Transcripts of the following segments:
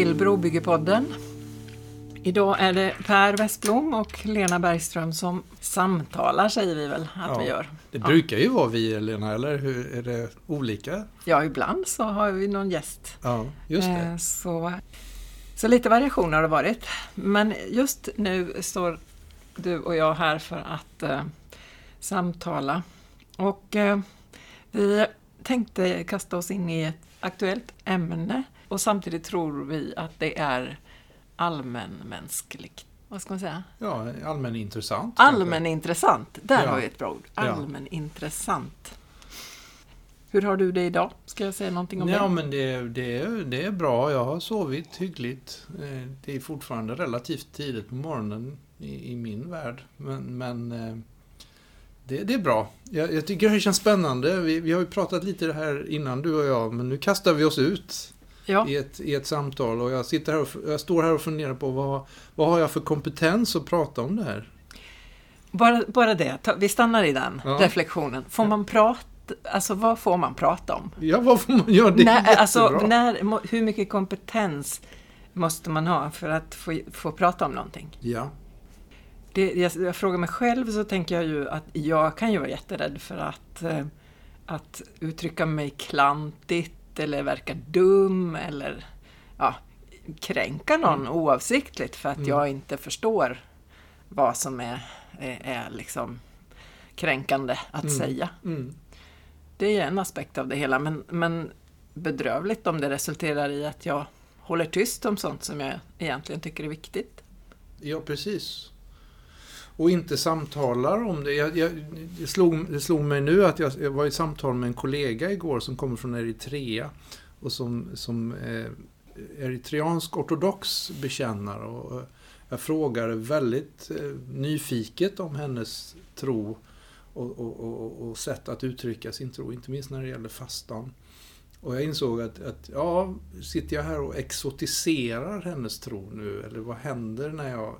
till Brobyggepodden. Idag är det Per Westblom och Lena Bergström som samtalar, säger vi väl att Ja, vi gör. Det Ja. brukar ju vara vi, Lena, eller hur? Är det olika? Ja, ibland så har vi någon gäst. Ja, just det. Eh, Så, så lite variation har det varit. Men just nu står du och jag här för att eh, samtala. Och eh, vi tänkte kasta oss in i ett aktuellt ämne och samtidigt tror vi att det är allmänmänskligt. Vad ska man säga? Ja, allmänintressant. Allmänintressant. Där Ja. har vi ett bra ord. Ja. Allmänintressant. Hur har du det idag? Ska jag säga någonting om Ja, det? men det, det, är, det är bra. Jag har sovit hyggligt. Eh, Det är fortfarande relativt tidigt på morgonen i, i min värld. Men, men eh, det, det är bra. Jag, jag tycker det känns spännande. Vi, vi har ju pratat lite det här innan, du och jag, men nu kastar vi oss ut Ja. i ett, i ett samtal och jag, sitter här och, jag står här och funderar på vad, vad har jag för kompetens att prata om det här? Bara, bara det, vi stannar i den Ja. reflektionen. Får man prata, alltså vad får man prata om? Ja, vad får man göra? Det är när, alltså, när, hur mycket kompetens måste man ha för att få, få prata om någonting? Ja, Det, jag, jag frågar mig själv så tänker jag ju att jag kan ju vara jätterädd för att, eh, att uttrycka mig klantigt eller verka dum eller ja, kränka någon oavsiktligt för att Mm. jag inte förstår vad som är, är, är liksom kränkande att Mm. säga. mm. Det är en aspekt av det hela, men, men bedrövligt om det resulterar i att jag håller tyst om sånt som jag egentligen tycker är viktigt. ja precis. Och inte samtalar om det. Jag, jag, det, slog, det slog mig nu att jag, jag var i samtal med en kollega igår som kommer från Eritrea och som, som eh, eritreansk ortodox bekännare. Och, eh, jag frågade väldigt eh, nyfiket om hennes tro och, och, och, och sätt att uttrycka sin tro, inte minst när det gäller fastan. Och jag insåg att, att ja, sitter jag här och exotiserar hennes tro nu? Eller vad händer när jag...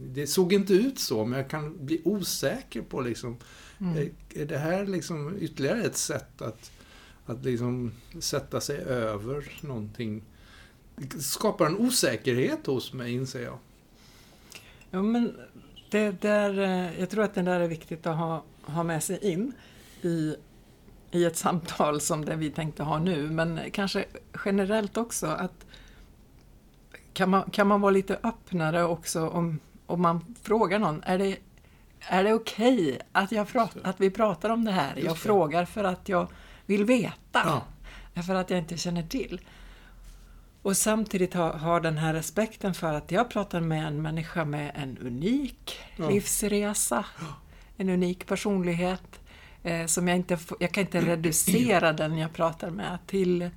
Det såg inte ut så, men jag kan bli osäker på liksom... Mm. Är, är det här liksom ytterligare ett sätt att, att liksom sätta sig över någonting? Det skapar en osäkerhet hos mig, inser jag. Ja, men det där, eh, jag tror att det där är viktigt att ha, ha med sig in i, i ett samtal som det vi tänkte ha nu, men kanske generellt också att kan man, kan man vara lite öppnare också om, om man frågar någon, är det, är det okej att, jag att vi pratar om det här? Jag frågar för att jag vill veta, Ja. för att jag inte känner till. Och samtidigt ha, ha den här respekten för att jag pratar med en människa med en unik Ja. livsresa, en unik personlighet. Eh, som jag, inte, jag kan inte reducera den jag pratar med till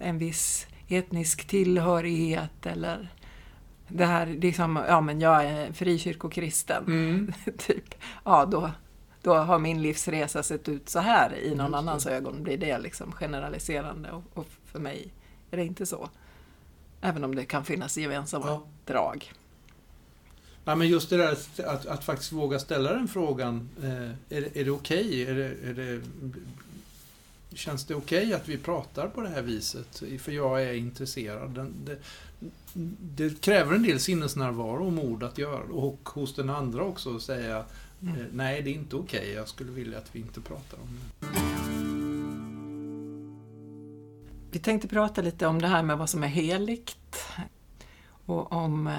en viss etnisk tillhörighet eller det här, liksom, ja men jag är frikyrkokristen, Mm. typ. Ja, då, då har min livsresa sett ut så här i någon det. annans ögon. Blir det liksom generaliserande och, och för mig är det inte så. Även om det kan finnas gemensamma Ja. drag. Ja, men just det där att, att faktiskt våga ställa den frågan. Eh, är, är det okej? Är det, är det, känns det okej att vi pratar på det här viset? För jag är intresserad. Den, det, det kräver en del sinnesnärvaro och mod att göra. Och hos den andra också att säga Mm. eh, nej, det är inte okej. Jag skulle vilja att vi inte pratar om det. Vi tänkte prata lite om det här med vad som är heligt och om eh,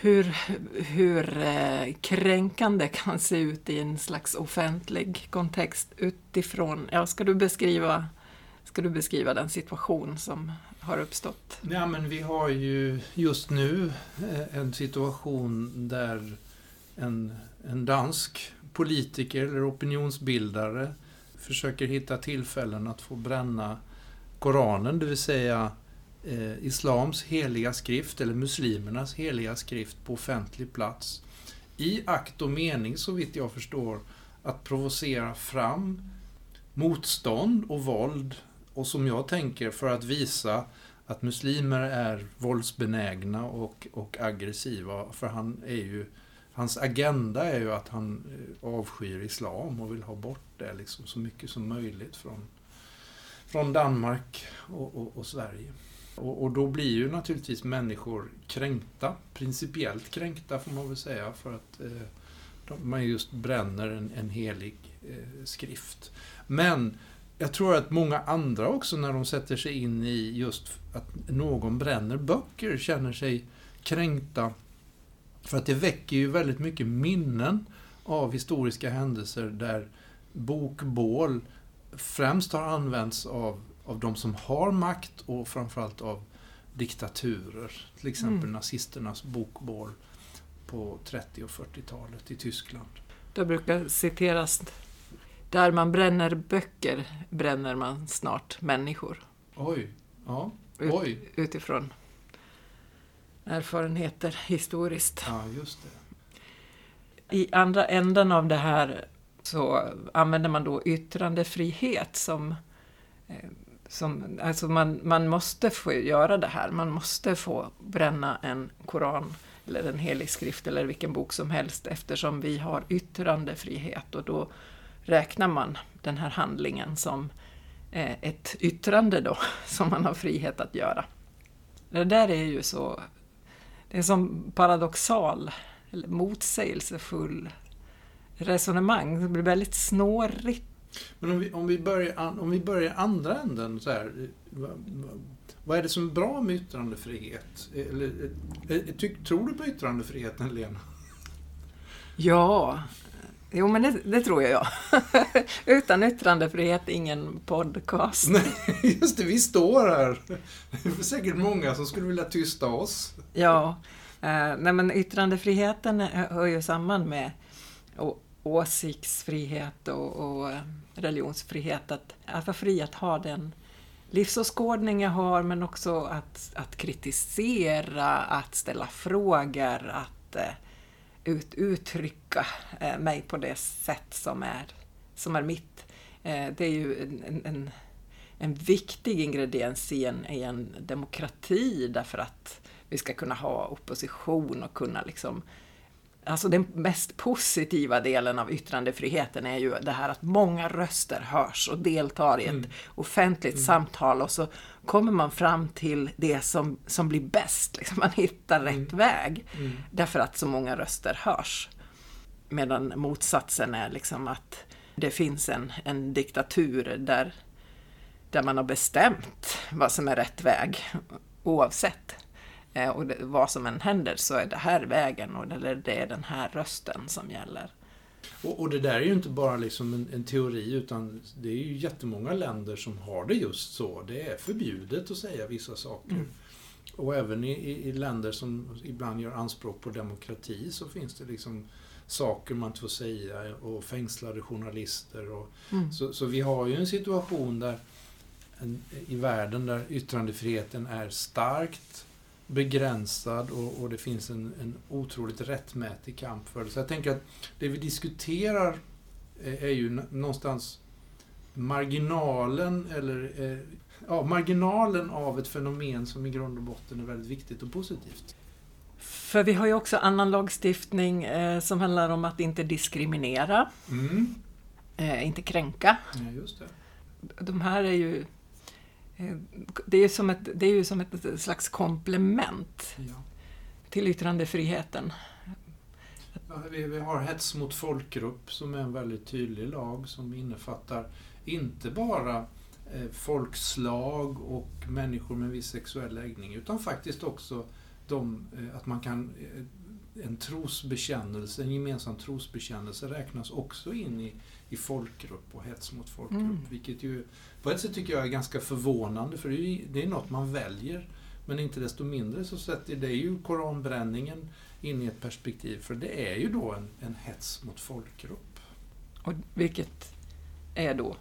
hur, hur eh, kränkande kan se ut i en slags offentlig kontext utifrån, ja, ska du beskriva, ska du beskriva den situation som har uppstått? Ja, men vi har ju just nu eh, en situation där en, en dansk politiker eller opinionsbildare försöker hitta tillfällen att få bränna Koranen, det vill säga eh, islams heliga skrift eller muslimernas heliga skrift på offentlig plats. I akt och mening, så vitt jag förstår, att provocera fram motstånd och våld och som jag tänker för att visa att muslimer är våldsbenägna och, och aggressiva. För han är ju, hans agenda är ju att han eh, avskyr islam och vill ha bort det liksom så mycket som möjligt från, från Danmark och, och, och Sverige. Och, och, då blir ju naturligtvis människor kränkta, principiellt kränkta får man väl säga, för att eh, man just bränner en, en helig eh, skrift. Men jag tror att många andra också när de sätter sig in i just att någon bränner böcker känner sig kränkta. För att det väcker ju väldigt mycket minnen av historiska händelser där bokbål främst har använts av, av de som har makt och framförallt av diktaturer. Till exempel mm. nazisternas bokbål på 30 och 40-talet i Tyskland. Det brukar citeras där man bränner böcker bränner man snart människor. Oj, ja. Oj. Ut, utifrån erfarenheter historiskt. Ja, just det. I andra änden av det här så använder man då yttrandefrihet som, eh, som alltså man, man måste få göra det här. Man måste få bränna en koran eller en helig skrift eller vilken bok som helst eftersom vi har yttrandefrihet och då räknar man den här handlingen som eh, ett yttrande då, som man har frihet att göra. Det där är ju så, det är som paradoxal, eller motsägelsefull resonemang. Det blir väldigt snårigt. Men om vi, om vi, börjar, om vi börjar andra änden, så här, vad är det som är bra med yttrandefrihet? Eller, eh, tyck, tror du på yttrandefriheten, Lena? Ja, Jo, men det, det tror jag. Utan yttrandefrihet, ingen podcast. Nej, just det, vi står här. Det är säkert många som skulle vilja tysta oss. Ja, eh, nej men yttrandefriheten hör ju samman med åsiktsfrihet och, och eh, religionsfrihet. Att, att vara fri att ha den livsåskådning jag har, men också att, att kritisera, att ställa frågor, att eh, ut, uttrycka eh, mig på det sätt som är, som är mitt. Det är ju en, en, en viktig ingrediens i en, i en demokrati därför att vi ska kunna ha opposition och kunna liksom Alltså den mest positiva delen av yttrandefriheten är ju det här att många röster hörs och deltar i ett mm. offentligt mm. samtal och så kommer man fram till det som, som blir bäst. Liksom man hittar mm. rätt väg. Mm. Därför att så många röster hörs. Medan motsatsen är liksom att det finns en, en diktatur där, där man har bestämt vad som är rätt väg oavsett. Eh, och det, vad som än händer så är det här vägen och det, det är den här rösten som gäller. Och, och, det där är ju inte bara liksom en, en, teori utan det är ju jättemånga länder som har det just så. Det är förbjudet att säga vissa saker. Mm. Och även i, i, länder som ibland gör anspråk på demokrati så finns det liksom saker man inte får säga och fängslade journalister. Och, mm. så, så, vi har ju en situation där en, i världen där yttrandefriheten är starkt begränsad och, och det finns en, en otroligt rättmätig kamp för det. Så jag tänker att det vi diskuterar är, är ju någonstans marginalen eller eh, ja, marginalen av ett fenomen som i grund och botten är väldigt viktigt och positivt. För vi har ju också annan lagstiftning eh, som handlar om att inte diskriminera, mm. eh, inte kränka. Ja, just det. De här är ju Eh, det är, som ett, det är ju som ett slags komplement ja. till yttrandefriheten. Vi, har hets mot folkgrupp som är en väldigt tydlig lag som innefattar inte bara eh, folkslag och människor med viss sexuell läggning utan faktiskt också de, eh, att man kan eh, en trosbekännelse, en gemensam trosbekännelse räknas också in i, i folkgrupp och hets mot folkgrupp. Mm. Vilket ju på ett sätt tycker jag är ganska förvånande för det är, det är något man väljer. Men inte desto mindre så sätter det ju koranbränningen in i ett perspektiv för det är ju då en, en hets mot folkgrupp. Och vilket är då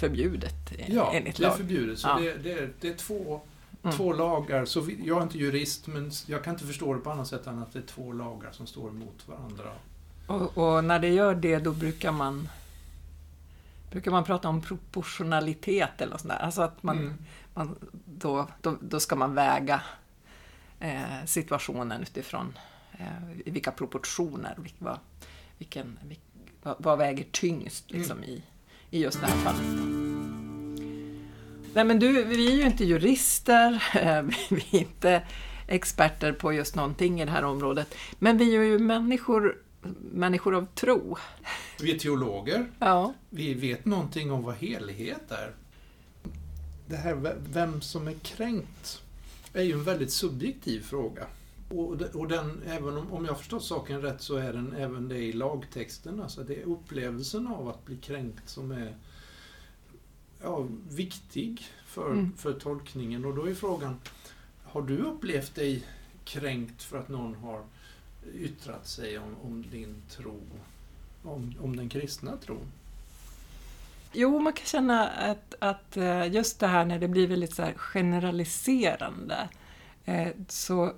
förbjudet ja, enligt lag? Ja, det är förbjudet. Så ja. det, det, är, det är två Mm. Två lagar, så vi, jag är inte jurist men jag kan inte förstå det på annat sätt än att det är två lagar som står emot varandra. Och, och, när det gör det då brukar man brukar man prata om proportionalitet eller sånt där. Alltså att man, mm. man då, då, då, ska man väga eh, situationen utifrån eh, vilka proportioner, vilka, vilken, vilken, vad, vad väger tyngst liksom, mm. i, i just det här fallet. Nej men du, vi är ju inte jurister, vi är inte experter på just någonting i det här området. Men vi är ju människor, människor av tro. Vi är teologer. Ja. Vi vet någonting om vad helighet är. Det här vem som är kränkt är ju en väldigt subjektiv fråga. Och, och den, även om, om jag förstått saken rätt så är den även det i lagtexten. Alltså det är upplevelsen av att bli kränkt som är ja, viktig för, mm. för tolkningen. Och då är frågan, har du upplevt dig kränkt för att någon har yttrat sig om, om din tro, om, om den kristna tron? Jo, man kan känna att, att eh, just det här när det blir väldigt så generaliserande, eh, så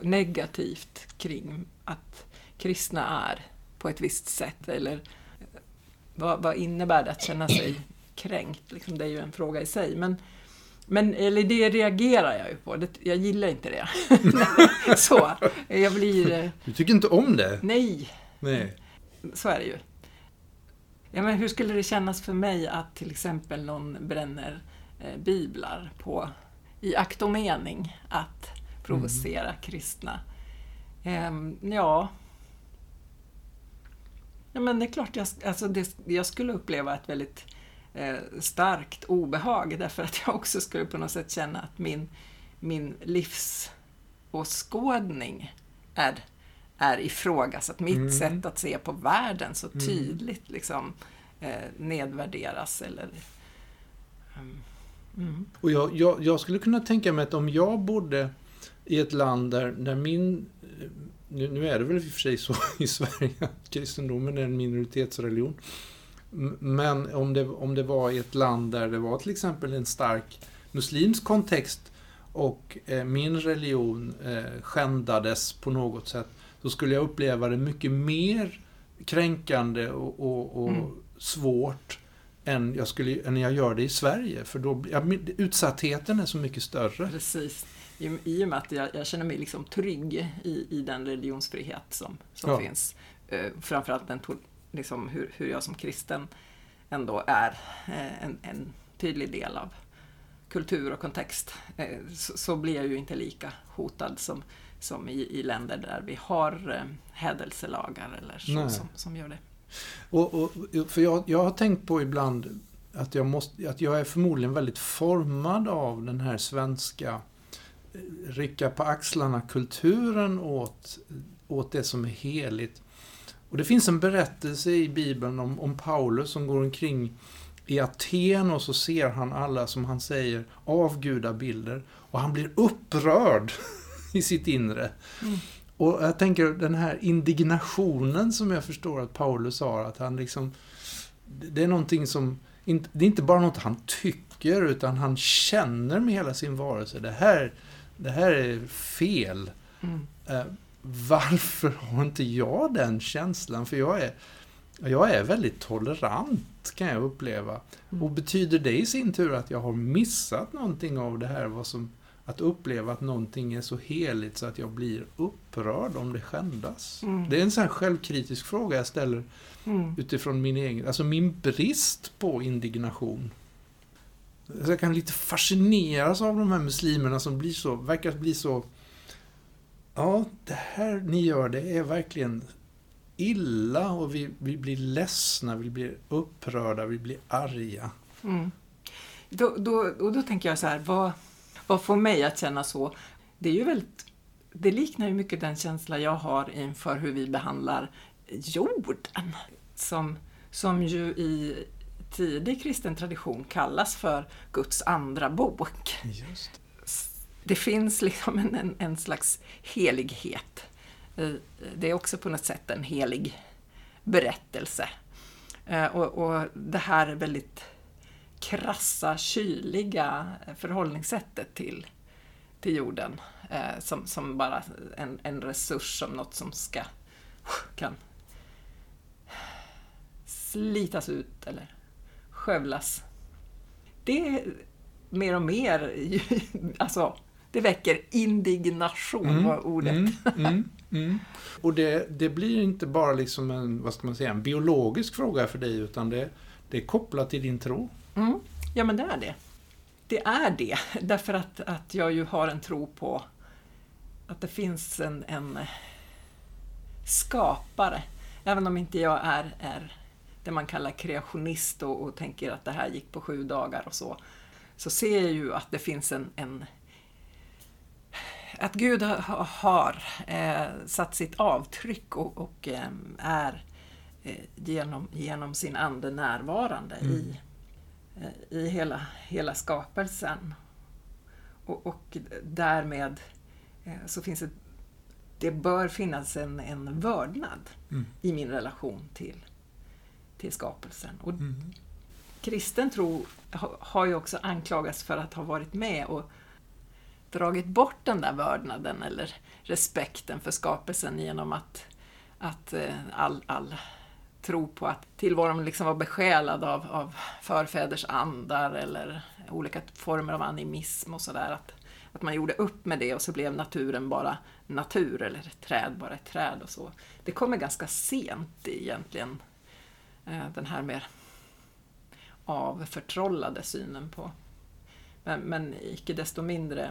negativt kring att kristna är på ett visst sätt, eller eh, vad, vad innebär det att känna sig kränkt? Liksom, det är ju en fråga i sig. Men, men eller det reagerar jag ju på. Det, jag gillar inte det. så, jag blir... Eh, du tycker inte om det? Nej. Nej. Så är det ju. Ja, men hur skulle det kännas för mig att till exempel någon bränner eh, biblar på, i akt och mening att provocera mm. kristna? Eh, ja, Ja, men det är klart, jag, alltså det, jag skulle uppleva ett väldigt starkt obehag därför att jag också skulle på något sätt känna att min, min livsåskådning är, är ifrågasatt. Mitt mm. sätt att se på världen så mm. tydligt liksom, eh, nedvärderas. Eller, um, mm. Och jag, jag, jag, skulle kunna tänka mig att om jag bodde i ett land där, där min nu, nu, är det väl i och för sig så i Sverige att kristendomen är en minoritetsreligion. Men om det, om det var i ett land där det var till exempel en stark muslimsk kontext och eh, min religion eh, skändades på något sätt, då skulle jag uppleva det mycket mer kränkande och, och, och mm. svårt än jag, skulle, än jag gör det i Sverige. För då, ja, utsattheten är så mycket större. Precis. I, i och med att jag, jag känner mig liksom trygg i, i den religionsfrihet som, som ja. finns. Eh, framförallt den, liksom, hur, hur jag som kristen ändå är eh, en, en tydlig del av kultur och kontext eh, så, så, blir jag ju inte lika hotad som, som i, i länder där vi har eh, hädelselagar eller så som, som gör det. Och, och, för jag, jag har tänkt på ibland att jag, måste, att jag är förmodligen väldigt formad av den här svenska rycka på axlarna-kulturen åt, åt det som är heligt. Och det finns en berättelse i Bibeln om, om Paulus som går omkring i Aten och så ser han alla, som han säger, avgudabilder. Och han blir upprörd i sitt inre. Mm. Och jag tänker den här indignationen som jag förstår att Paulus har, att han liksom... Det är någonting som... Det är inte bara något han tycker, utan han känner med hela sin varelse. Det här, det här är fel. Mm. Varför har inte jag den känslan? För jag är, jag är väldigt tolerant, kan jag uppleva. Mm. Och betyder det i sin tur att jag har missat någonting av det här? Vad som, att uppleva att någonting är så heligt så att jag blir upprörd om det skändas. Mm. Det är en sån här självkritisk fråga jag ställer mm. utifrån min egen, alltså min brist på indignation. Så jag kan lite fascineras av de här muslimerna som blir så, verkar bli så... Ja, det här ni gör, det är verkligen illa och vi, vi blir ledsna, vi blir upprörda, vi blir arga. Mm. Då, då, och då tänker jag så här, vad, vad får mig att känna så? Det är ju väldigt, det liknar ju mycket den känsla jag har inför hur vi behandlar jorden. Som, som ju i, tidig kristen tradition kallas för Guds andra bok. Just. Det finns liksom en, en, en slags helighet. Eh, det är också på något sätt en helig berättelse. Eh, och, och det här väldigt krassa, kyliga förhållningssättet till, till jorden eh, som, som bara en, en resurs, som något som ska kan slitas ut eller skövlas. Det är mer och mer, alltså, det väcker indignation, mm, var ordet. Mm, mm, mm, och det, det blir inte bara liksom en, vad ska man säga, en biologisk fråga för dig, utan det, det är kopplat till din tro. Mm. Ja, men det är det. Det är det, därför att, att jag ju har en tro på att det finns en, en skapare. Även om inte jag är, är det man kallar kreationist och, och, tänker att det här gick på sju dagar och så, så ser jag ju att det finns en, en att Gud har, har eh, satt sitt avtryck och, och eh, är eh, genom, genom sin ande närvarande mm. i, eh, i hela, hela skapelsen. Och, och därmed eh, så finns det, det bör finnas en, en vördnad mm. i min relation till, till skapelsen. Och mm. Kristen tro har ju också anklagats för att ha varit med och dragit bort den där vördnaden eller respekten för skapelsen genom att, att eh, all, all tro på att tillvaron liksom var besjälad av, av förfäders andar eller olika former av animism och sådär. Att, att man gjorde upp med det och så blev naturen bara natur eller ett träd bara ett träd och så. Det kommer ganska sent egentligen, eh, den här mer avförtrollade synen på men, men icke desto mindre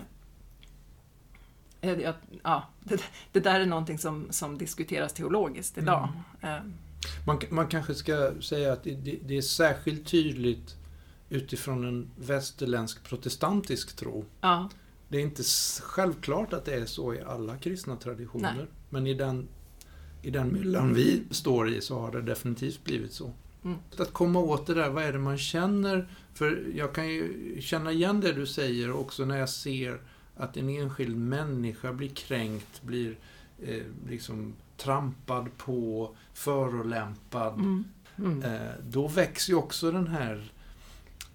Eh, ja, det, det, där är någonting som, som diskuteras teologiskt idag. Mm. Eh. Man, man kanske ska säga att det, det, är särskilt tydligt utifrån en västerländsk protestantisk tro. Ja. Det är inte självklart att det är så i alla kristna traditioner. Nej. Men i den, i den myllan vi står i så har det definitivt blivit så. Mm. Att komma åt det där, vad är det man känner? För jag kan ju känna igen det du säger också när jag ser att en enskild människa blir kränkt, blir eh, liksom trampad på, förolämpad. Mm. Mm. Eh, då väcks ju också den här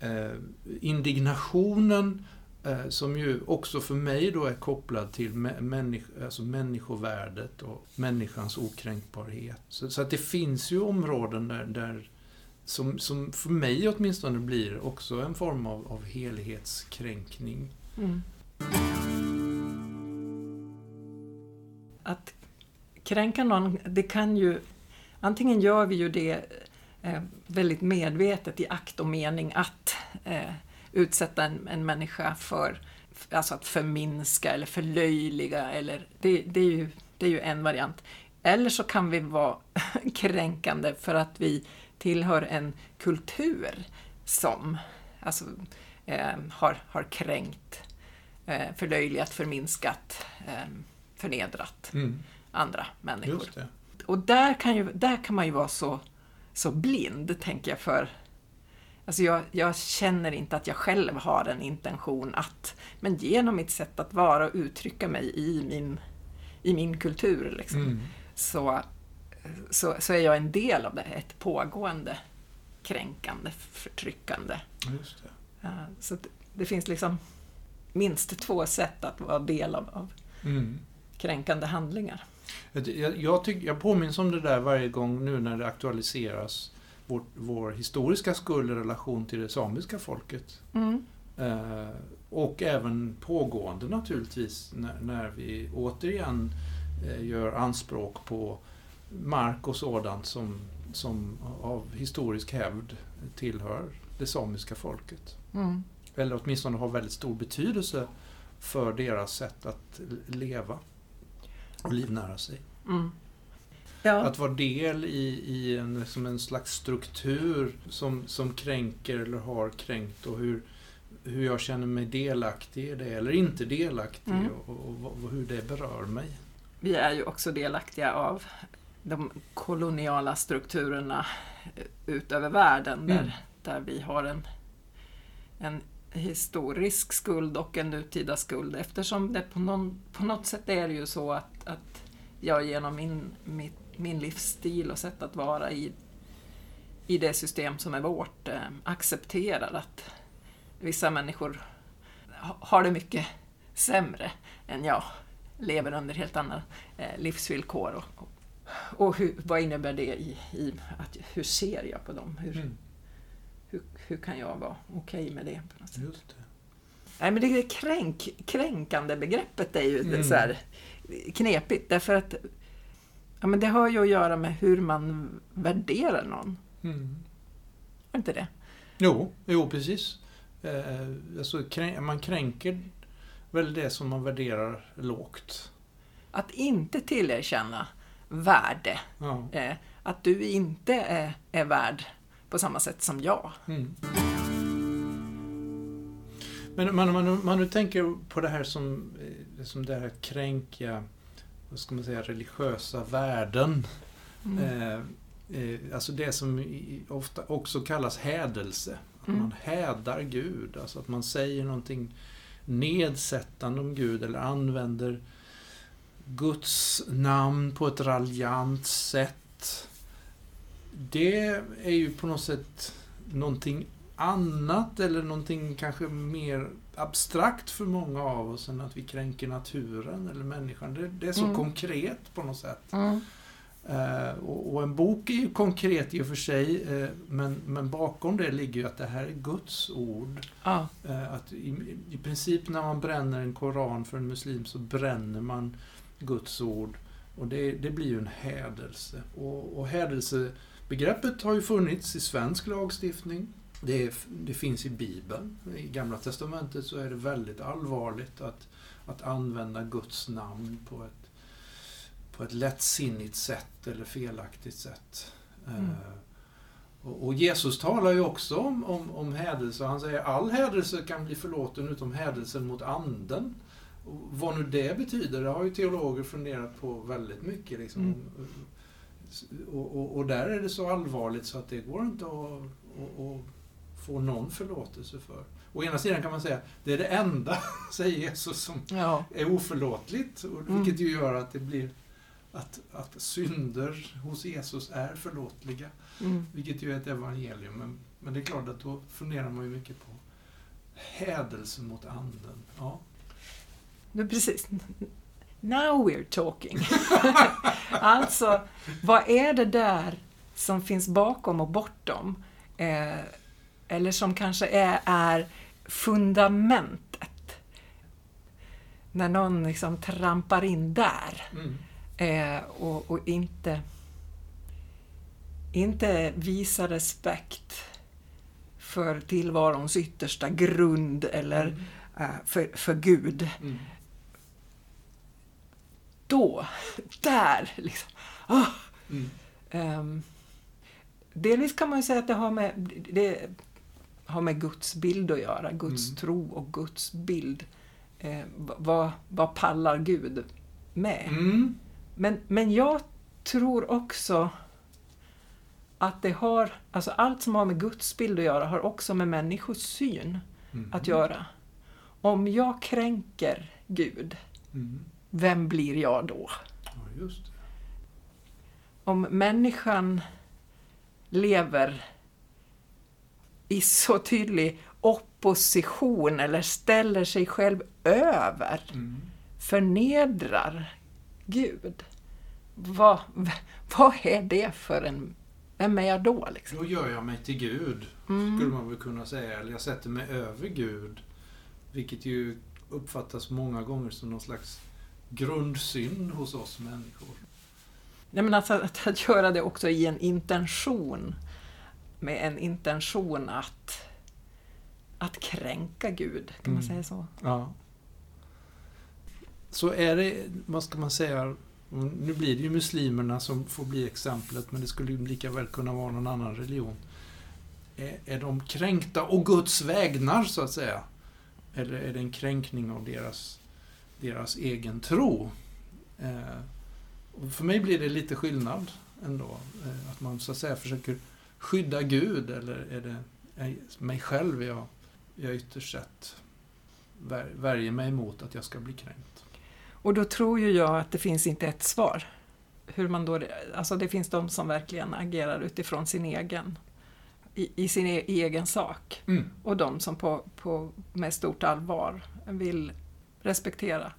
eh, indignationen eh, som ju också för mig då är kopplad till människ alltså människovärdet och människans okränkbarhet. Så, så, att det finns ju områden där, där som, som för mig åtminstone blir också en form av, av helhetskränkning. Mm. Att kränka någon, det kan ju... Antingen gör vi ju det eh, väldigt medvetet i akt och mening att eh, utsätta en, en människa för alltså att förminska eller förlöjliga. Eller, det, det, är ju, det är ju en variant. Eller så kan vi vara kränkande för att vi tillhör en kultur som alltså, eh, har, har kränkt förlöjligat, förminskat, eh, förnedrat mm. andra människor. Och där kan, ju, där kan man ju vara så, så blind, tänker jag, för Alltså jag, jag, känner inte att jag själv har en intention att, men genom mitt sätt att vara och uttrycka mig i min, i min kultur, liksom, mm. så, så, så, är jag en del av det, ett pågående kränkande, förtryckande. Just det. Så det, det finns liksom minst två sätt att vara del av, av mm. kränkande handlingar. Jag, jag, tyck, jag påminns om det där varje gång nu när det aktualiseras vår, vår historiska skuld i relation till det samiska folket. Mm. Eh, och även pågående naturligtvis när, när vi återigen eh, gör anspråk på mark och sådant som, som av historisk hävd tillhör det samiska folket. Mm eller åtminstone har väldigt stor betydelse för deras sätt att leva och livnära sig. Mm. Ja. Att vara del i, i en, som en slags struktur som, som kränker eller har kränkt och hur, hur jag känner mig delaktig i det eller inte delaktig mm. och, och, och, hur det berör mig. Vi är ju också delaktiga av de koloniala strukturerna ut över världen där, mm. där vi har en, en historisk skuld och en nutida skuld eftersom det på, någon, på något sätt är det ju så att, att jag genom min, min, min livsstil och sätt att vara i, i det system som är vårt eh, accepterar att vissa människor har det mycket sämre än jag, lever under helt andra eh, livsvillkor. Och, och, och hur, vad innebär det i, i att, hur ser jag på dem? Hur, mm hur, hur kan jag vara okej okay med det? På något sätt? Just det. Nej, men det kränk, kränkande begreppet är ju mm. så här knepigt därför att ja, men det har ju att göra med hur man värderar någon. Mm. Är inte det? Jo, jo precis. Eh, alltså, krän- man kränker väl det som man värderar lågt. Att inte tillerkänna värde. Ja. Eh, att du inte är, är värd på samma sätt som jag. Mm. Men man, man, man nu tänker på det här som, eh, som det här att kränka, vad ska man säga, religiösa värden. Mm. Eh, eh, alltså det som ofta också kallas hädelse. Att Mm. man hädar Gud, alltså att man säger någonting nedsättande om Gud eller använder Guds namn på ett raljant sätt. Det är ju på något sätt någonting annat eller någonting kanske mer abstrakt för många av oss än att vi kränker naturen eller människan. Det, det är så Mm. konkret på något sätt. Mm. Eh, och, och en bok är ju konkret i och för sig, eh, men, men bakom det ligger ju att det här är Guds ord. Ja. Eh, att i, I princip när man bränner en koran för en muslim så bränner man Guds ord. Och det, det blir ju en hädelse. Och, och hädelsebegreppet har ju funnits i svensk lagstiftning. Det, är, det finns i Bibeln. I Gamla Testamentet så är det väldigt allvarligt att, att använda Guds namn på ett, på ett lättsinnigt sätt eller felaktigt sätt. Mm. Eh, och, och Jesus talar ju också om, om, om hädelse. Han säger all hädelse kan bli förlåten utom hädelsen mot anden. Och vad nu det betyder, det har ju teologer funderat på väldigt mycket. Liksom. Mm. Och, och, och där är det så allvarligt så att det går inte att, att, att få någon förlåtelse för. Å ena sidan kan man säga, det är det enda, säger Jesus, som Ja. är oförlåtligt. och- Mm. Vilket ju gör att det blir att, att synder hos Jesus är förlåtliga. Mm. Vilket ju är ett evangelium. Men, men det är klart att då funderar man ju mycket på hädelse mot anden. Ja. Nu precis. Now we're talking. alltså, vad är det där som finns bakom och bortom? Eh, eller som kanske är, är fundamentet. När någon liksom trampar in där Mm. eh, och, och inte, inte visar respekt för tillvarons yttersta grund eller eh, för, för Gud. Mm. Då, där, liksom. Ah, Mm. ehm, delvis kan man ju säga att det har med, det har med Guds bild att göra, Guds Mm. tro och Guds bild. Eh, vad, vad pallar Gud med? Mm. Men, men jag tror också att det har, alltså allt som har med Guds bild att göra har också med människosyn Mm. att göra. Om jag kränker Gud, Mm. Vem blir jag då? Ja, om människan lever i så tydlig opposition eller ställer sig själv över, Mm. förnedrar Gud. Vad, vad är det för en... Vem är jag då? Liksom? Då gör jag mig till Gud, skulle Mm. man väl kunna säga. Eller jag sätter mig över Gud. Vilket ju uppfattas många gånger som någon slags grundsynd hos oss människor. Nej, men alltså, att, att göra det också i en intention. Med en intention att, att kränka Gud, kan man Mm. säga så? Ja. Så är det, vad ska man säga, nu blir det ju muslimerna som får bli exemplet, men det skulle ju lika väl kunna vara någon annan religion. Är, är de kränkta och Guds vägnar, så att säga? Eller är det en kränkning av deras, deras egen tro? Eh, för mig blir det lite skillnad ändå. Eh, att man så att säga försöker skydda Gud, eller är det är mig själv jag, jag ytterst sett vär, värjer mig emot att jag ska bli kränkt. Och då tror ju jag att det finns inte ett svar. Hur man då, alltså det finns de som verkligen agerar utifrån sin egen, i, i sin e, egen sak. Mm. Och de som på, på, med stort allvar vill respektera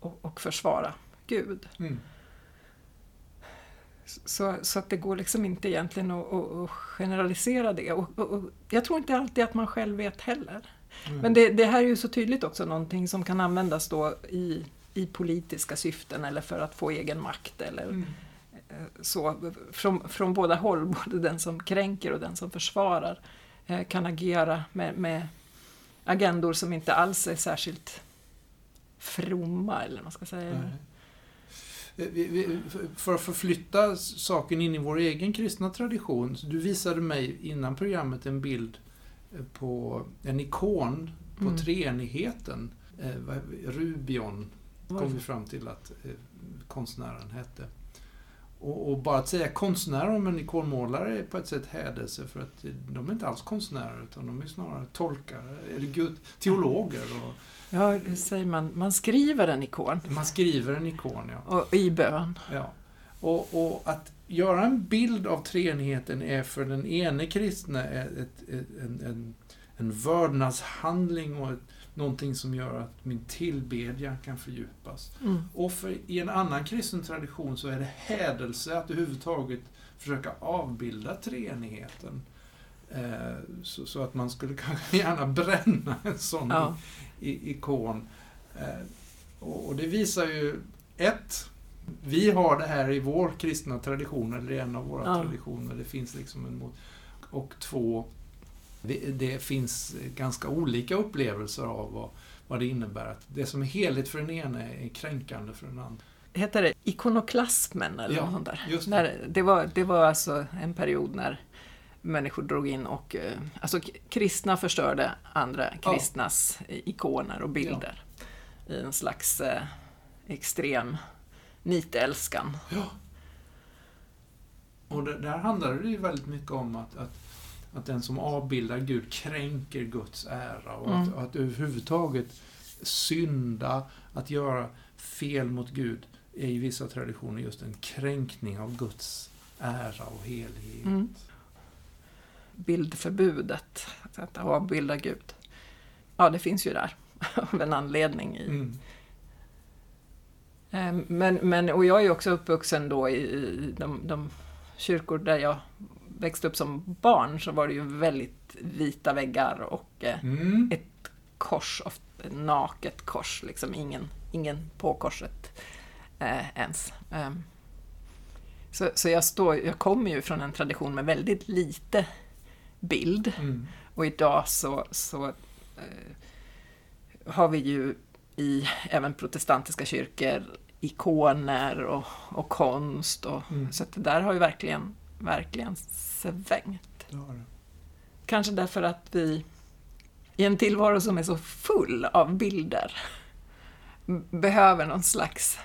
och, och försvara Gud. Mm. Så, så att det går liksom inte egentligen att, att, generalisera det. Och, och, och jag tror inte alltid att man själv vet heller. Mm. Men det, det här är ju så tydligt också någonting som kan användas då i, i politiska syften eller för att få egen makt eller Mm. eh, så. Från, från båda håll, både den som kränker och den som försvarar eh, kan agera med, med agendor som inte alls är särskilt fromma, eller vad man ska säga. Nej. Vi, för att förflytta saken in i vår egen kristna tradition. Du visade mig innan programmet en bild eh, på en ikon på Mm. treenigheten. Eh, Rubion kom vi fram till att eh, konstnären hette. Och, och bara att säga konstnär om en ikonmålare är på ett sätt hädelse för att de är inte alls konstnärer utan de är snarare tolkare, eller gud, teologer. Och Ja, hur säger man? Man skriver en ikon. man skriver en ikon, ja. Och i bön. Ja. Och, och att göra en bild av treenigheten är för den ene kristne ett, ett, en, en, en vördnadshandling och ett, någonting som gör att min tillbedjan kan fördjupas. Mm. Och för, i en annan kristen tradition så är det hädelse att överhuvudtaget försöka avbilda treenigheten. Eh, så, så att man skulle kanske gärna bränna en sån Ja. i, ikon. Eh, och, och det visar ju, ett, vi har det här i vår kristna tradition, eller i en av våra Ja. traditioner. Det finns liksom en mot... Och två, det, finns ganska olika upplevelser av vad, vad det innebär. Att det som är heligt för den ene är kränkande för den andra. Heter det ikonoklasmen eller Ja, något där? just det. När, det, var, det var alltså en period när människor drog in och eh, alltså kristna förstörde andra Ja. kristnas ikoner och bilder i en slags eh, extrem nitälskan. Ja. Och det, där handlar det ju väldigt mycket om att, att, att den som avbildar Gud kränker Guds ära och att, Mm. att överhuvudtaget synda, att göra fel mot Gud är i vissa traditioner just en kränkning av Guds ära och helighet. Mm. Bildförbudet, att avbilda Gud. Ja, det finns ju där av en anledning. I. Mm. Eh, Men, men, och jag är ju också uppvuxen då i, i de, de kyrkor där jag växte upp som barn så var det ju väldigt vita väggar och eh, Mm. ett kors, ett naket kors, liksom ingen, ingen på korset eh, ens. Eh, så, så jag, står, jag kommer ju från en tradition med väldigt lite bild Mm. och idag så, så eh, har vi ju i även protestantiska kyrkor ikoner och, och konst. Och, Mm. Så att det där har ju verkligen, verkligen svängt. Det. Kanske därför att vi i en tillvaro som är så full av bilder behöver någon slags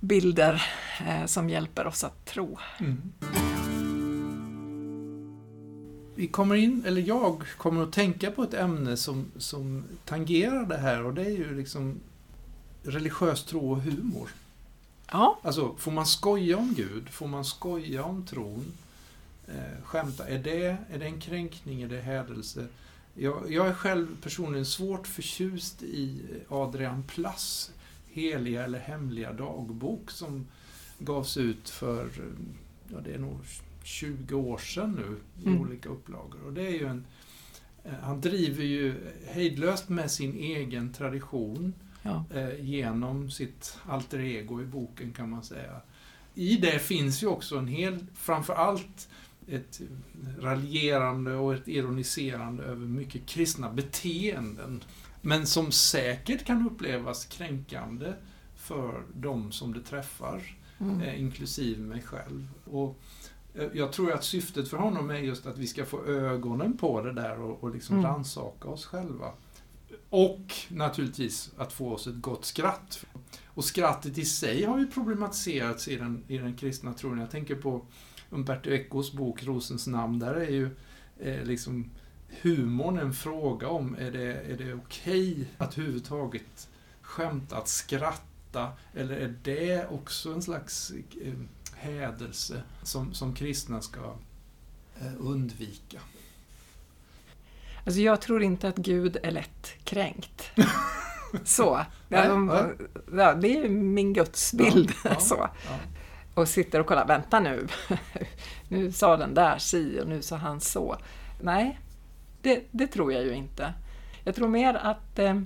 bilder eh, som hjälper oss att tro. Mm. Vi kommer in, eller jag kommer att tänka på ett ämne som, som tangerar det här och det är ju liksom religiös tro och humor. Ja, Alltså, får man skoja om Gud? Får man skoja om tron? Eh, skämta, är det, är det en kränkning? Är det hädelse? Jag, jag är själv personligen svårt förtjust i Adrian Plass heliga eller hemliga dagbok som gavs ut för, ja det är nog 20 år sedan nu i Mm. olika upplagor. Och det är ju en, eh, han driver ju hejdlöst med sin egen tradition ja. eh, genom sitt alter ego i boken kan man säga. I det finns ju också en hel, framför allt ett raljerande och ett ironiserande över mycket kristna beteenden. Men som säkert kan upplevas kränkande för de som det träffar, Mm. eh, inklusive mig själv. Och eh, jag tror att syftet för honom är just att vi ska få ögonen på det där och, och liksom Mm. rannsaka oss själva. Och naturligtvis att få oss ett gott skratt. Och skrattet i sig har ju problematiserats i den, i den kristna tron. Jag tänker på Umberto Ecos bok Rosens namn. Där är ju eh, liksom humorn en fråga om, är det, är det okej att överhuvudtaget skämta, att skratta? Eller är det också en slags eh, hädelse som, som kristna ska eh, undvika? Alltså jag tror inte att Gud är lätt kränkt. Så. Nej, nej. ja, det är ju min gudsbild. Ja, så. ja. Och sitter och kollar, vänta nu. nu sa den där si och nu sa han så. Nej, det, det tror jag ju inte. Jag tror mer att eh,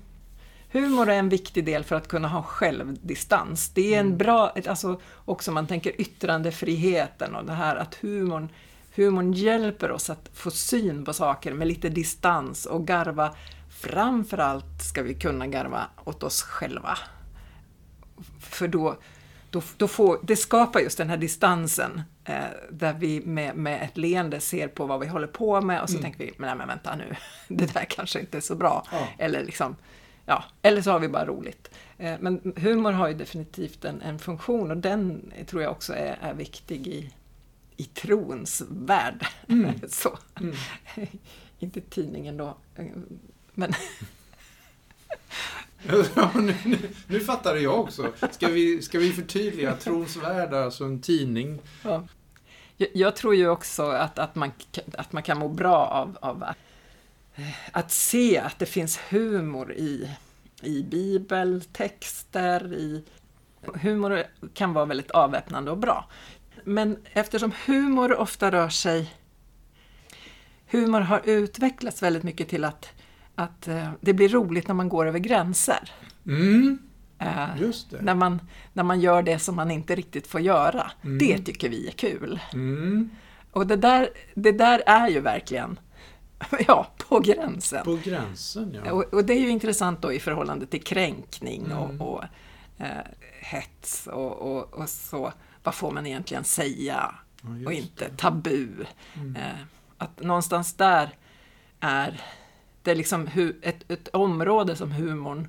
humor är en viktig del för att kunna ha självdistans. Det är en Mm. bra, alltså också man tänker yttrandefriheten och det här att humorn humorn hjälper oss att få syn på saker med lite distans och garva. Framförallt ska vi kunna garva åt oss själva. För då, då, då får, det skapar just den här distansen eh, där vi med, med ett leende ser på vad vi håller på med och så Mm. tänker vi, men, nej, men vänta nu, det där kanske inte är så bra. Ja. Eller, liksom, ja, eller så har vi bara roligt. Eh, men humor har ju definitivt en, en funktion och den tror jag också är, är viktig i, i trons värld. Mm. så. Mm. inte tidningen då. eh, Men Ja, nu, nu, nu fattar jag också. Ska vi, ska vi förtydliga? Trons värld, alltså en tidning. Ja. Jag, jag tror ju också att, att, man, att man kan må bra av, av eh, att se att det finns humor i, i bibeltexter, i... Humor kan vara väldigt avväpnande och bra. Men eftersom humor ofta rör sig... Humor har utvecklats väldigt mycket till att, att eh, det blir roligt när man går över gränser. Mm, Eh, just det. när man, när man gör det som man inte riktigt får göra. Mm. Det tycker vi är kul. Mm, Och det där, det där är ju verkligen ja, på gränsen. på gränsen, ja. Och, och det är ju intressant då i förhållande till kränkning Mm. och, och eh, hets och, och, och så. Vad får man egentligen säga Ja, och inte det. tabu? Mm. Eh, att någonstans där är det liksom ett, ett område som humorn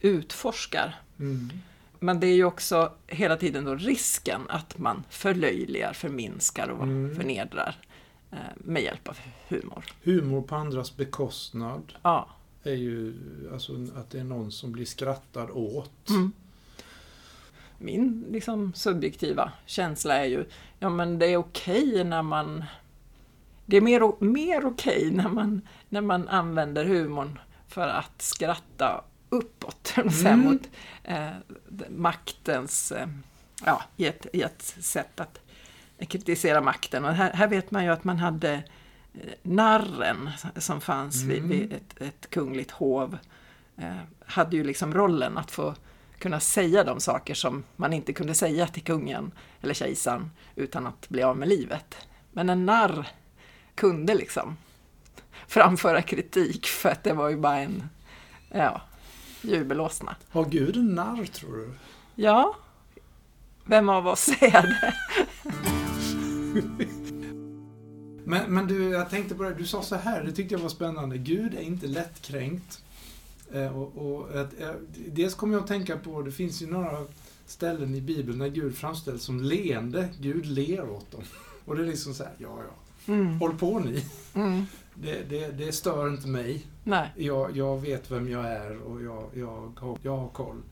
utforskar. Mm. Men det är ju också hela tiden då risken att man förlöjligar, förminskar och Mm. förnedrar eh, med hjälp av humor. Humor på andras bekostnad Ja. är ju alltså att det är någon som blir skrattad åt. Mm. Min liksom, subjektiva känsla är ju, ja men det är okej när man... Det är mer, mer okej när man, när man använder humorn för att skratta uppåt, mm. Mm. mot eh, maktens... Eh, ja, i ett, i ett sätt att kritisera makten. Och här, här vet man ju att man hade eh, narren som fanns vid, Mm. vid ett, ett kungligt hov. Eh, hade ju liksom rollen att få kunna säga de saker som man inte kunde säga till kungen eller kejsaren utan att bli av med livet. Men en narr kunde liksom framföra kritik för att det var ju bara en ja, jubelåsna. Har Gud en narr, tror du? Ja, vem av oss är det? Men, men du, jag tänkte på det, du sa så här, det tyckte jag var spännande. Gud är inte lättkränkt. Eh, och, och, att, eh, dels kommer jag att tänka på, det finns ju några ställen i Bibeln där Gud framställs som leende. Gud ler åt dem. Och det är liksom så här, ja, ja, Mm. håll på ni. Mm. Det, det, det stör inte mig. Nej. Jag, jag vet vem jag är och jag, jag, har, jag har koll.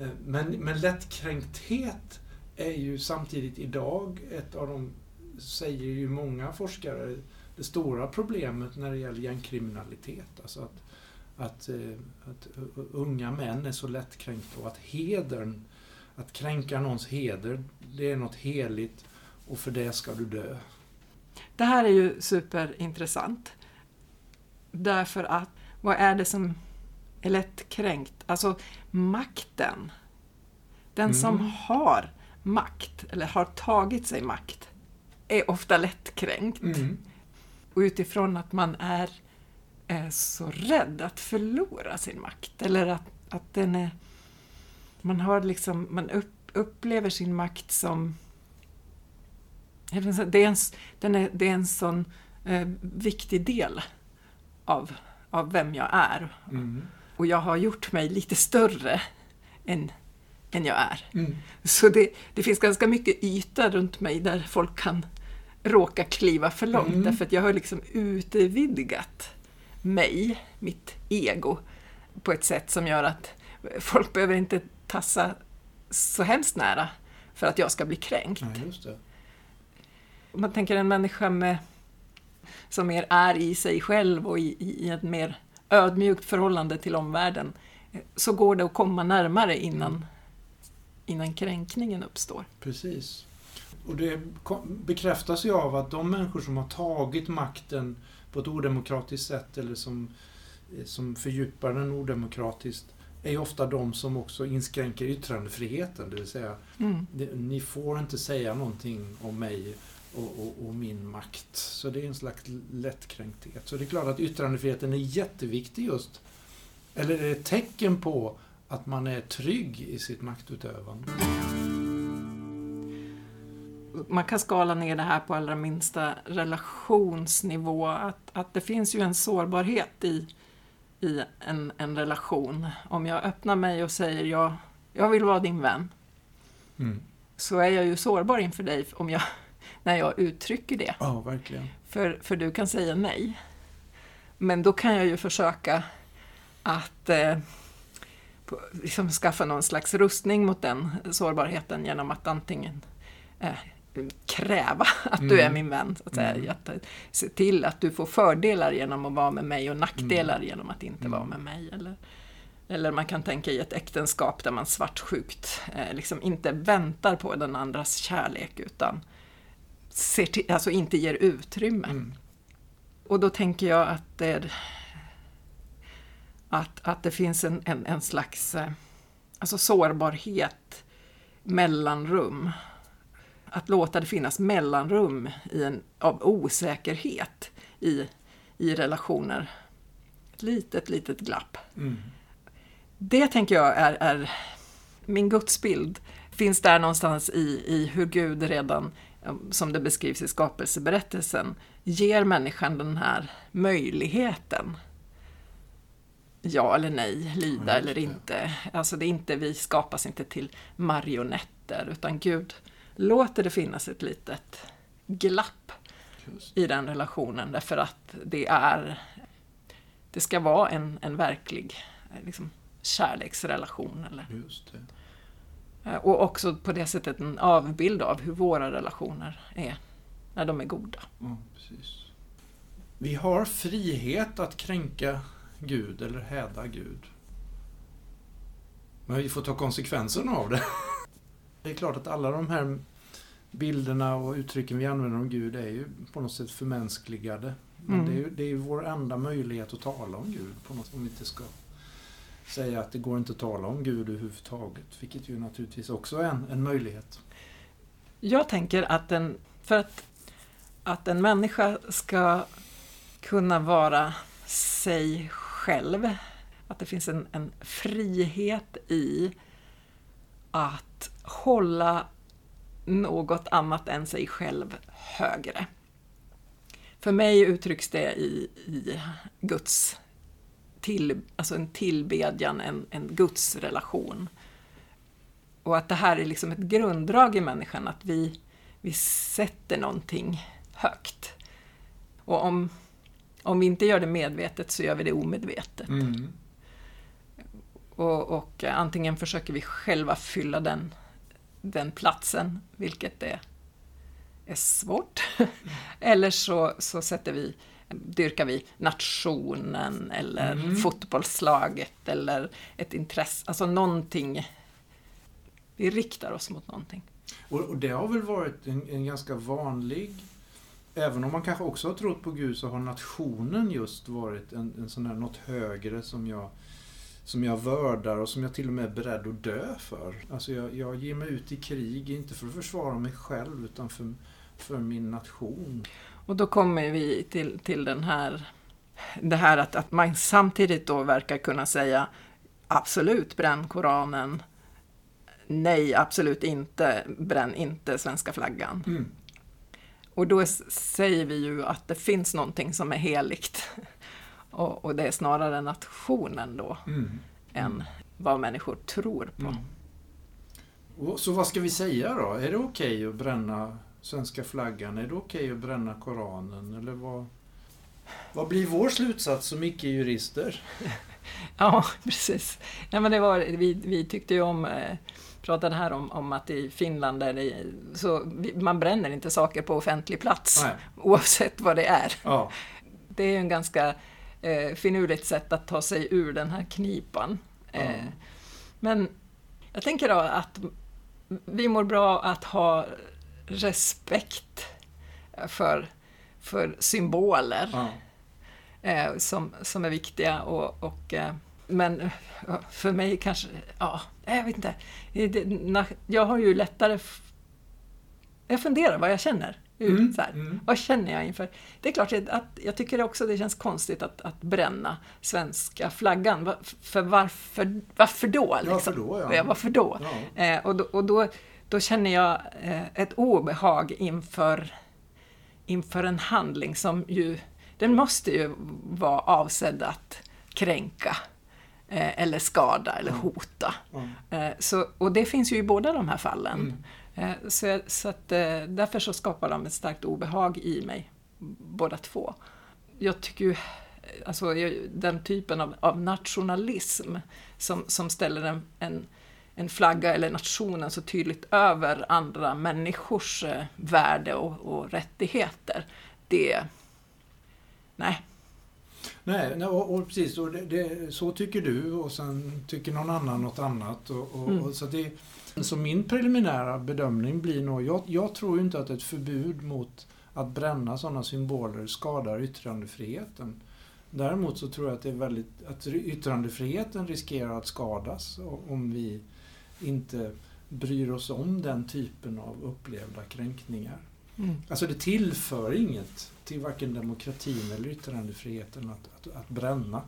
Eh, Men, men lättkränkthet är ju samtidigt idag ett av de, säger ju många forskare, det stora problemet när det gäller gängkriminalitet. Alltså att, att, eh, att unga män är så lättkränkta och att hedern, att kränka någons heder, det är något heligt och för det ska du dö. Det här är ju superintressant. Därför att, vad är det som är lättkränkt? Alltså makten. Den Mm. som har makt, eller har tagit sig makt, är ofta lättkränkt. Mm. Och utifrån att man är, är så rädd att förlora sin makt. Eller att, att den är... Man har liksom, man upp, upplever sin makt som... Det är en, den är, det är en sån eh, viktig del av, av vem jag är. Mm. Och jag har gjort mig lite större än, än jag är. Mm. Så det, det finns ganska mycket yta runt mig där folk kan råka kliva för långt. Mm. Därför att jag har liksom utvidgat mig, mitt ego, på ett sätt som gör att folk behöver inte tassa så hemskt nära för att jag ska bli kränkt. Ja, just det. Om man tänker en människa med, som mer är i sig själv och i, i, ett mer ödmjukt förhållande till omvärlden, så går det att komma närmare innan, innan kränkningen uppstår. Precis. Och det bekräftas ju av att de människor som har tagit makten på ett odemokratiskt sätt eller som, eh, som fördjupar den odemokratiskt är ju ofta de som också inskränker yttrandefriheten. Det vill säga, Mm. ni får inte säga någonting om mig och, och, och, min makt. Så det är en slags lättkränkthet. Så det är klart att yttrandefriheten är jätteviktig just. Eller är det ett tecken på att man är trygg i sitt maktutövande. Man kan skala ner det här på allra minsta relationsnivå. Att, att det finns ju en sårbarhet i, i en, en relation. Om jag öppnar mig och säger jag, jag vill vara din vän. Mm. Så är jag ju sårbar inför dig om jag, när jag uttrycker det. Ja, verkligen. För, för du kan säga nej. Men då kan jag ju försöka att eh, liksom skaffa någon slags rustning mot den sårbarheten genom att antingen eh, kräva att mm. du är min vän. Så att säga. Mm. Att, se till att du får fördelar genom att vara med mig och nackdelar mm. genom att inte vara med mig. Eller, eller man kan tänka i ett äktenskap där man svartsjukt eh, liksom inte väntar på den andras kärlek utan ser till, alltså inte ger utrymme. Mm. Och då tänker jag att det att, att det finns en, en, en slags eh, alltså sårbarhet, mellanrum. Att låta det finnas mellanrum i en, av osäkerhet i, i relationer. Ett litet, litet glapp. Mm. Det tänker jag är, är min gudsbild finns där någonstans i, i hur Gud redan, som det beskrivs i skapelseberättelsen, ger människan den här möjligheten ja eller nej, lyda eller inte. Alltså det är inte, vi skapas inte till marionetter, utan Gud låter det finnas ett litet glapp i den relationen, därför att det är, det ska vara en, en verklig liksom, kärleksrelation. Eller, eh, Och också på det sättet en avbild av hur våra relationer är när de är goda. Ja, vi har frihet att kränka Gud eller häda Gud. Men vi får ta konsekvenserna av det. Det är klart att alla de här bilderna och uttrycken vi använder om Gud är ju på något sätt förmänskligade. Men mm. det, är ju, det är ju vår enda möjlighet att tala om Gud, på något, om vi inte ska säga att det går inte att tala om Gud överhuvudtaget, vilket ju naturligtvis också är en, en möjlighet. Jag tänker att en, för att, att en människa ska kunna vara sig själv. Att det finns en, en frihet i att hålla något annat än sig själv högre. För mig uttrycks det i, i Guds till, alltså en tillbedjan, en, en Guds relation. Och att det här är liksom ett grunddrag i människan, att vi, vi sätter någonting högt. Och om om vi inte gör det medvetet så gör vi det omedvetet. Mm. Och, och, antingen försöker vi själva fylla den, den platsen, vilket är, är svårt. Eller så, så sätter vi, dyrkar vi nationen eller mm. fotbollslaget eller ett intresse, alltså någonting. Vi riktar oss mot någonting. Och, och det har väl varit en, en ganska vanlig även om man kanske också har trott på Gud så har nationen just varit en, en sån där något högre som jag, som jag vördar och som jag till och med är beredd att dö för. Alltså jag, jag ger mig ut i krig, inte för att försvara mig själv utan för, för min nation. Och då kommer vi till, till den här, det här att, att man samtidigt då verkar kunna säga absolut bränn Koranen, nej absolut inte, bränn inte svenska flaggan. Mm. Och då säger vi ju att det finns någonting som är heligt. Och, och det är snarare nationen då, mm. än vad människor tror på. Mm. Så vad ska vi säga då? Är det okej okay att bränna svenska flaggan? Är det okej okay att bränna Koranen? Eller vad, vad blir vår slutsats som icke-jurister? ja, precis. Ja, men det var, vi, vi tyckte ju om eh, pratade här om, om att i Finland är det, så man bränner inte saker på offentlig plats Nej. oavsett vad det är. Ja. Det är en ganska eh, finurligt sätt att ta sig ur den här knipan. Ja. Eh, men jag tänker då att vi mår bra att ha respekt för, för symboler ja. eh, som, som är viktiga och, och eh, men för mig kanske, ja, jag vet inte. Jag har ju lättare... Jag funderar vad jag känner ut. Mm, Så mm. Vad känner jag inför... Det är klart att jag tycker också det känns konstigt att, att bränna svenska flaggan. För varför, varför då? Ja, Liksom? för då, ja. Ja, varför då? Ja. Eh, och då, och då, då känner jag eh, ett obehag inför, inför en handling som ju, den måste ju vara avsedd att kränka eh, eller skada eller Ja. hota. Ja. Eh, så, och det finns ju i båda de här fallen. Eh, så så att, eh, därför så skapar de ett starkt obehag i mig, båda två. Jag tycker ju, alltså den typen av, av nationalism som, som ställer en, en, en flagga eller nationen så tydligt över andra människors eh, värde och, och rättigheter, det... Nej. Nej, nej och, och precis. Och det, det, så tycker du och sen tycker någon annan något annat. Och, och, Mm. och så, det, så min preliminära bedömning blir nog, jag, jag tror inte att ett förbud mot att bränna sådana symboler skadar yttrandefriheten. Däremot så tror jag att, det är väldigt, att yttrandefriheten riskerar att skadas om vi inte bryr oss om den typen av upplevda kränkningar. Mm. Alltså det tillför inget till varken demokratin eller yttrandefriheten att, att, att bränna.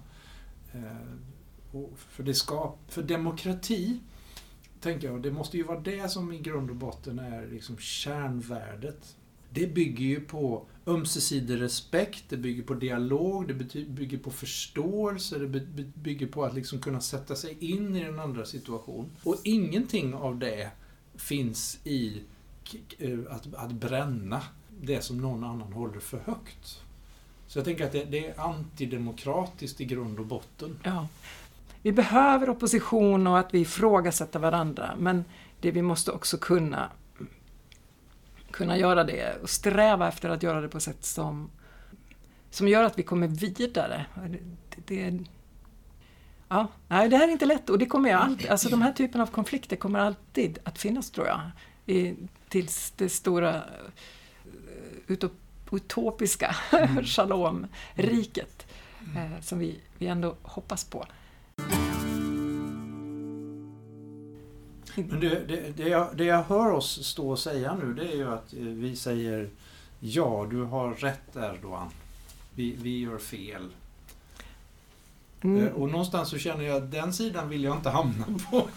Eh, för, det skap, för demokrati, tänker jag, det måste ju vara det som i grund och botten är liksom kärnvärdet. Det bygger ju på ömsesidig respekt, det bygger på dialog, det bygger på förståelse, det bygger på att liksom kunna sätta sig in i den andra situation. Och ingenting av det finns i eh, att, att bränna det som någon annan håller för högt. Så jag tänker att det, det är antidemokratiskt i grund och botten. Ja. Vi behöver opposition och att vi ifrågasätter varandra, men det vi måste också kunna, kunna göra det och sträva efter att göra det på ett sätt som, som gör att vi kommer vidare. Det, det, ja, nej, det här är inte lätt och det kommer jag alltid, alltså de här typen av konflikter kommer alltid att finnas tror jag. I, tills det stora eh, utop, utopiska Mm. shalom-riket eh, som vi, vi ändå hoppas på. Men det, det, det, jag, det jag hör oss stå och säga nu det är ju att eh, vi säger Ja, du har rätt Erdogan. Vi, vi gör fel. Mm. Eh, Och någonstans så känner jag att den sidan vill jag inte hamna på.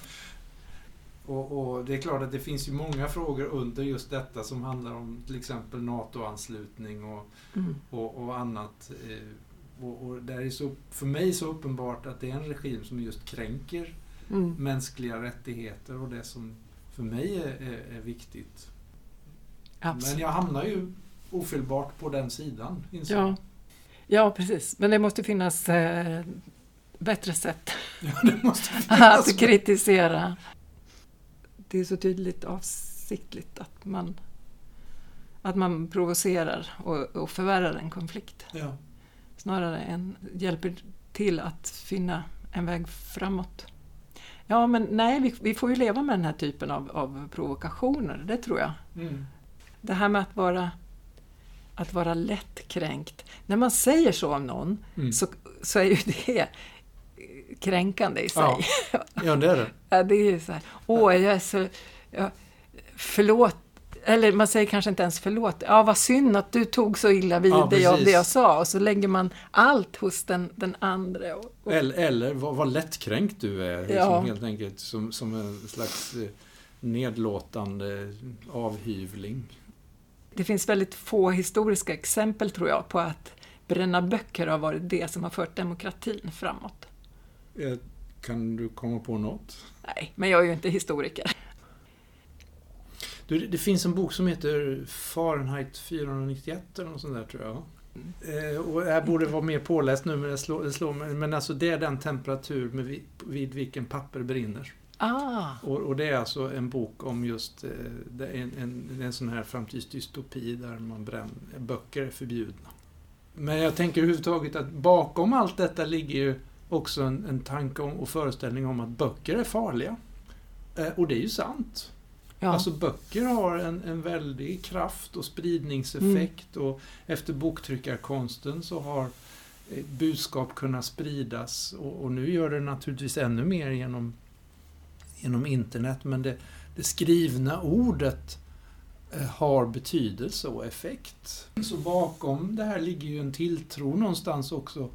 Och, och det är klart att det finns ju många frågor under just detta som handlar om till exempel NATO-anslutning och, Mm. och, och annat. Och, och det är så, för mig så uppenbart att det är en regim som just kränker Mm. mänskliga rättigheter och det som för mig är, är, är viktigt. Men Absolut. jag hamnar ju ofelbart på den sidan. inser Ja. jag. ja, precis. Men det måste finnas eh, bättre sätt ja, att kritisera. Det är så tydligt avsiktligt att man, att man provocerar och, och förvärrar en konflikt. Ja. Snarare än hjälper till att finna en väg framåt. Ja, men nej, vi, vi får ju leva med den här typen av, av provokationer, det tror jag. Mm. Det här med att vara, att vara lättkränkt. När man säger så om någon Mm. så, så är ju det kränkande i sig. Ja. ja, det är det. Ja, det är ju så här, åh, jag är så... Ja, förlåt. Eller man säger kanske inte ens förlåt. Ja, vad synd att du tog så illa vid Ja, jag, precis. det jag sa. Och så lägger man allt hos den, den andra. Och, och, Eller, eller vad, vad lättkränkt du är, liksom, Ja. helt enkelt. Som, som en slags eh, nedlåtande avhyvling. det finns väldigt få historiska exempel, tror jag, på att bränna böcker har varit det som har fört demokratin framåt. Eh, Kan du komma på något? Nej, men jag är ju inte historiker. Du, det- finns en bok som heter Fahrenheit 491 eller något sånt där tror jag. Eh, och jag borde vara mer påläst nu men det slår, det slår mig. Men alltså det är den temperatur med vi, vid vilken papper brinner. Ah, Och, och det är alltså en bok om just eh, en, en, en sån här framtidsdystopi där man bränner, böcker är förbjudna. Men jag tänker överhuvudtaget att bakom allt detta ligger ju också en, en tanke om, och föreställning om att böcker är farliga. Eh, och det är ju sant. Ja. Alltså böcker har en, en väldig kraft och spridningseffekt och efter boktryckarkonsten så har eh, budskap kunnat spridas och, och nu gör det naturligtvis ännu mer genom, genom internet men det, det skrivna ordet eh, har betydelse och effekt. Så bakom det här ligger ju en tilltro någonstans också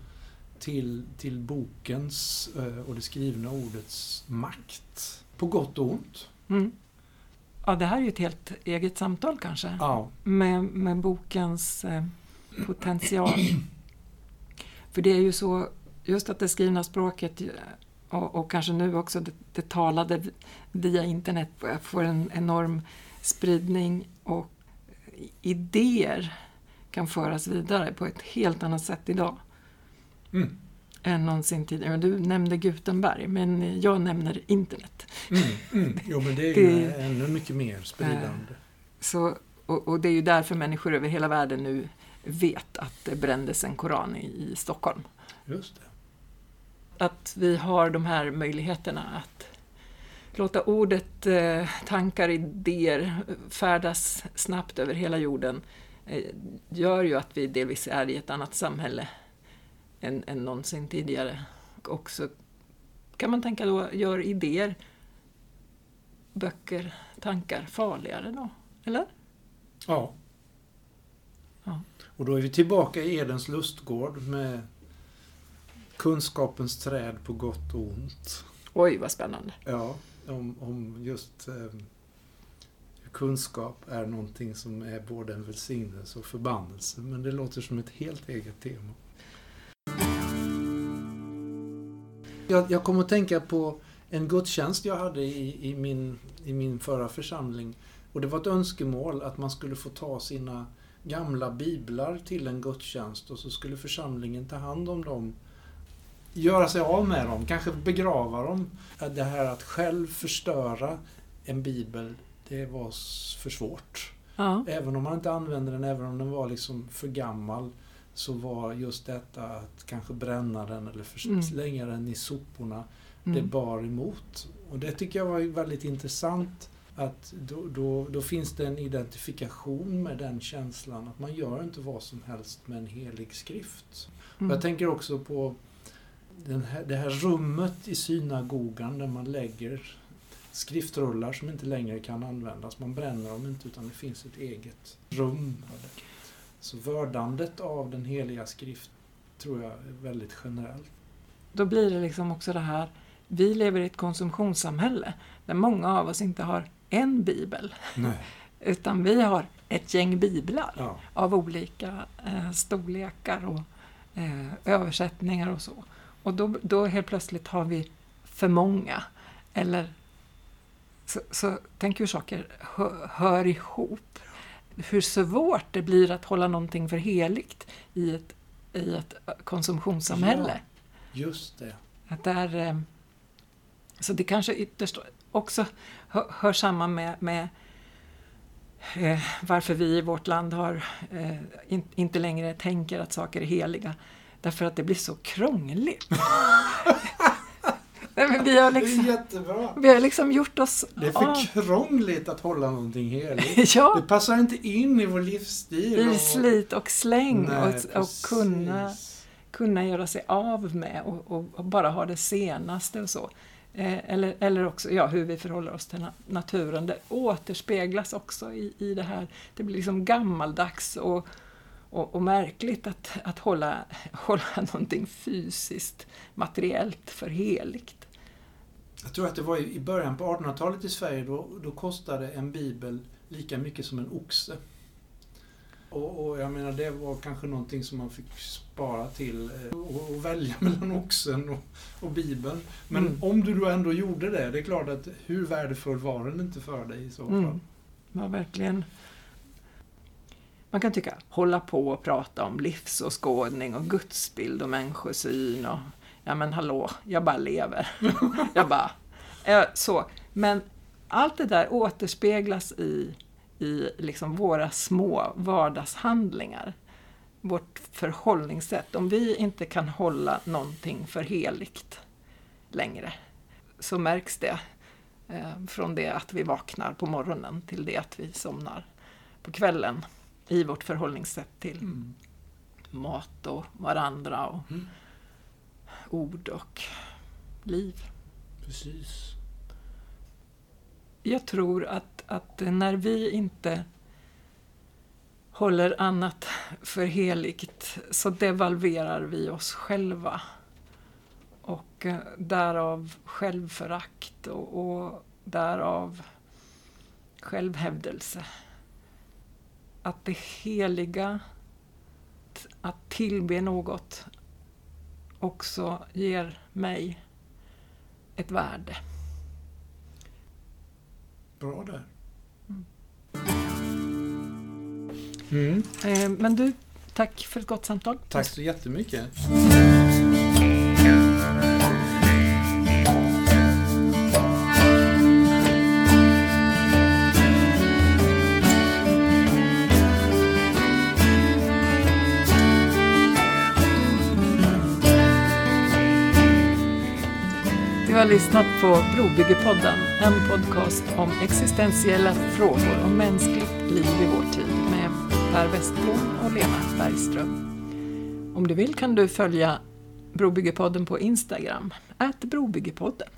till, till bokens eh, och det skrivna ordets makt. På gott och ont. Mm. Ja, det här är ju ett helt eget samtal kanske. Ja. Med, med bokens eh, potential. För det är ju så, just att det skrivna språket och, och kanske nu också det, det, talade via internet får en enorm spridning och idéer kan föras vidare på ett helt annat sätt idag. Mm. Än någonsin tidigare. Du nämnde Gutenberg, men jag nämner internet. Mm, mm. Jo, men det är ju det, ännu mycket mer spridande. Så, och, och, det är ju därför människor över hela världen nu vet att det brändes en koran i, i Stockholm. Just det. Att vi har de här möjligheterna att låta ordet, eh, tankar, idéer färdas snabbt över hela jorden eh, gör ju att vi delvis är i ett annat samhälle än, än någonsin tidigare. Och också kan man tänka då, gör idéer, böcker, tankar farligare då? Eller? Ja. ja. Och då är vi tillbaka i Edens lustgård med kunskapens träd på gott och ont. Oj, vad spännande. Ja, om, om just eh, kunskap är någonting som är både en välsignelse och förbannelse. Men det låter som ett helt eget tema. Jag, jag kommer att tänka på en gudstjänst jag hade i, i, min, i min förra församling. Och det var ett önskemål att man skulle få ta sina gamla biblar till en gudstjänst och så skulle församlingen ta hand om dem. Göra sig av med dem, kanske begrava dem. Det här att själv förstöra en bibel, det var för svårt. Ja. Även om man inte använde den, även om den var liksom för gammal, så var just detta att kanske bränna den eller mm. slänga den i soporna, mm. det bar emot. Och det tycker jag var väldigt intressant att då, då, då, finns det en identifikation med den känslan att man gör inte vad som helst med en helig skrift. Mm. Jag tänker också på här, det här rummet i synagogan där man lägger skriftrullar som inte längre kan användas. Man bränner dem inte utan det finns ett eget rum. Så vördandet av den heliga skrift tror jag är väldigt generellt. Då blir det liksom också det här, vi lever i ett konsumtionssamhälle där många av oss inte har en bibel. Nej. Utan vi har ett gäng biblar ja. av olika eh, storlekar och eh, översättningar och så. Och då, då helt plötsligt har vi för många. Eller så, så tänk hur saker hör, hör ihop. Hur svårt det blir att hålla någonting för heligt i ett, i ett konsumtionssamhälle. Ja, just det. Att där, eh, så det kanske ytterst också hör, hör samman med, med eh, varför vi i vårt land har, eh, in, inte längre tänker att saker är heliga. Därför att det blir så krångligt. Nej, men vi har liksom, det är jättebra. Vi har liksom gjort oss... Det är för av. krångligt att hålla någonting heligt. ja. Det passar inte in i vår livsstil. I slit och släng Nej, och, och kunna, kunna göra sig av med och, och, och bara ha det senaste och så. Eh, eller, eller också ja, hur vi förhåller oss till naturen. Det återspeglas också i, i det här. Det blir liksom gammaldags och, och, och märkligt att, att hålla, hålla någonting fysiskt, materiellt för heligt. Jag tror att det var i början på 1800-talet i Sverige, då, då kostade en bibel lika mycket som en oxe. Och, och, jag menar, det var kanske någonting som man fick spara till eh, och, och välja mellan oxen och, och Bibeln. Men mm. om du då ändå gjorde det, det är klart att hur värdefull var den inte för dig i så fall? Mm. Ja, verkligen. Man kan tycka, hålla på och prata om livsåskådning och gudsbild och människosyn och ja men hallå, jag bara lever. jag bara, så. Men allt det där återspeglas i i liksom våra små vardagshandlingar. Vårt förhållningssätt. Om vi inte kan hålla någonting för heligt längre så märks det eh, från det att vi vaknar på morgonen till det att vi somnar på kvällen i vårt förhållningssätt till mm. mat och varandra och mm. Ord och liv. Precis jag tror att, att när vi inte håller annat för heligt så devalverar vi oss själva. Och eh, därav självförakt och, och därav självhävdelse. Att det heliga, att tillbe något, också ger mig ett värde. Bra där. Mm. Eh, men du, tack för ett gott samtal. Tack så jättemycket. Har lyssnat på Brobyggepodden, en podcast om existentiella frågor om mänskligt liv i vår tid med Per Westblom och Lena Bergström. Om du vill kan du följa Brobyggepodden på Instagram, att Brobyggepodden.